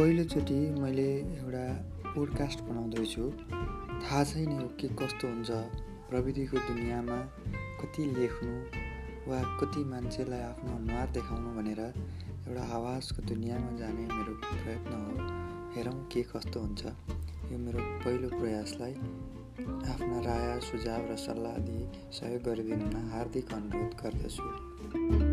पहिलोचोटि मैले एउटा पोडकास्ट बनाउँदैछु थाहा छैन यो के कस्तो हुन्छ प्रविधिको दुनियाँमा कति लेख्नु वा कति मान्छेलाई आफ्नो अनुहार देखाउनु भनेर एउटा आवाजको दुनियाँमा जाने मेरो प्रयत्न हो। हेरौँ के कस्तो हुन्छ। यो मेरो पहिलो प्रयासलाई आफ्ना राय सुझाव र सल्लाह दिई सहयोग गरिदिनुमा हार्दिक अनुरोध गर्दछु।